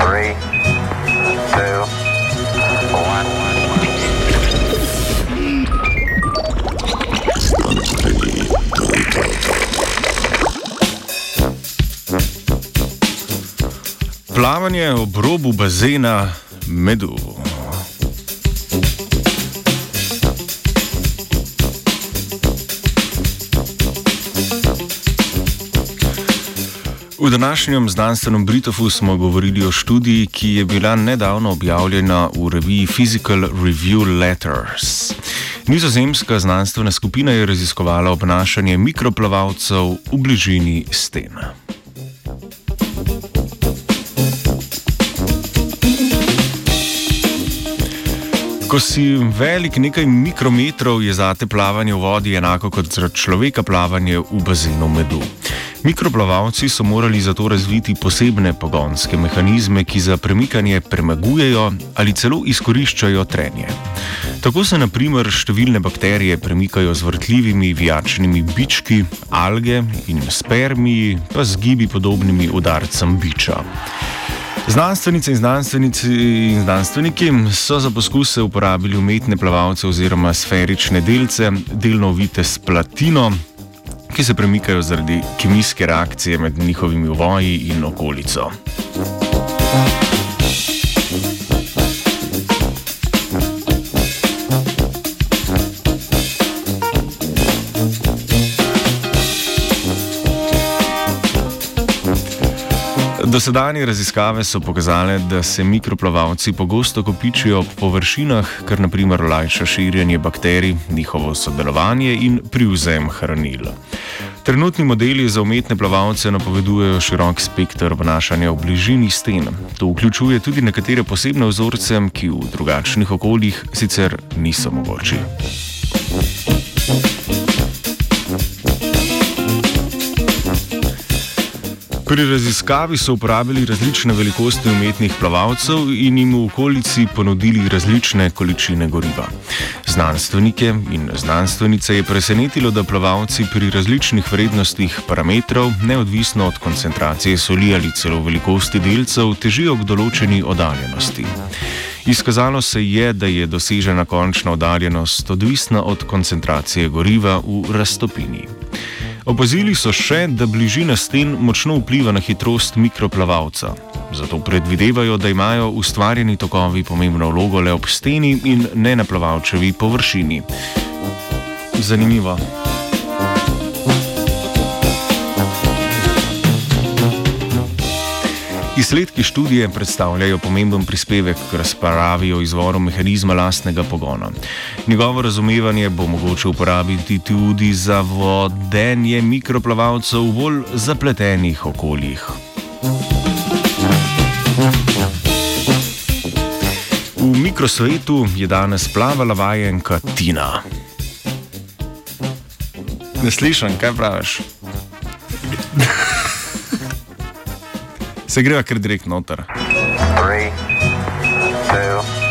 Three, two, one. Plavanje ob robu bazena medu. V današnjem znanstvenem Britofu smo govorili o študiji, ki je bila nedavno objavljena v reviji Physical Review Letters. Nizozemska znanstvena skupina je raziskovala obnašanje mikroplavalcev v bližini stena. Ko si velik nekaj mikrometrov, je zate plavanje v vodi enako kot za človeka plavanje v bazenu medu. Mikroplavalci so morali zato razviti posebne pogonske mehanizme, ki za premikanje premagujejo ali celo izkoriščajo trenje. Tako se naprimer številne bakterije premikajo z vrtljivimi vijačnimi bički, alge in spermiji, pa z gibi podobnimi udarcem biča. Znanstvenice in znanstvenici in znanstveniki so za poskuse uporabili umetne plavalce oziroma sferične delce, delno ovite s platino, ki se premikajo zaradi kemijske reakcije med njihovimi voji in okolico. Dosedanje raziskave so pokazale, da se mikroplavalci pogosto kopičijo ob površinah, kar naprimer lajša širjenje bakterij, njihovo sodelovanje in privzem hranil. Trenutni modeli za umetne plavalce napovedujejo širok spektr obnašanja v bližini sten. To vključuje tudi nekatere posebne vzorce, ki v drugačnih okoljih sicer niso mogoči. Pri raziskavi so uporabili različne velikosti umetnih plavalcev in jim v okolici ponudili različne količine goriva. Znanstvenike in znanstvenice je presenetilo, da plavalci pri različnih vrednostih parametrov, neodvisno od koncentracije soli ali celo velikosti delcev, težijo k določeni oddaljenosti. Izkazalo se je, da je dosežena končna oddaljenost odvisna od koncentracije goriva v raztopini. Opazili so še, da bližina sten močno vpliva na hitrost mikroplavalca. Zato predvidevajo, da imajo ustvarjeni tokovi pomembno vlogo le ob steni in ne na plavalčevi površini. Zanimivo. Izsledki študije predstavljajo pomemben prispevek k razpravi o izvoru mehanizma lastnega pogona. Njegovo razumevanje bo mogoče uporabiti tudi za vodenje mikroplavalcev v bolj zapletenih okoljih. V mikrosvetu je danes plavala vajenka Tina. Ne slišim, kaj praviš? Se greva kar direkt noter. Three, two,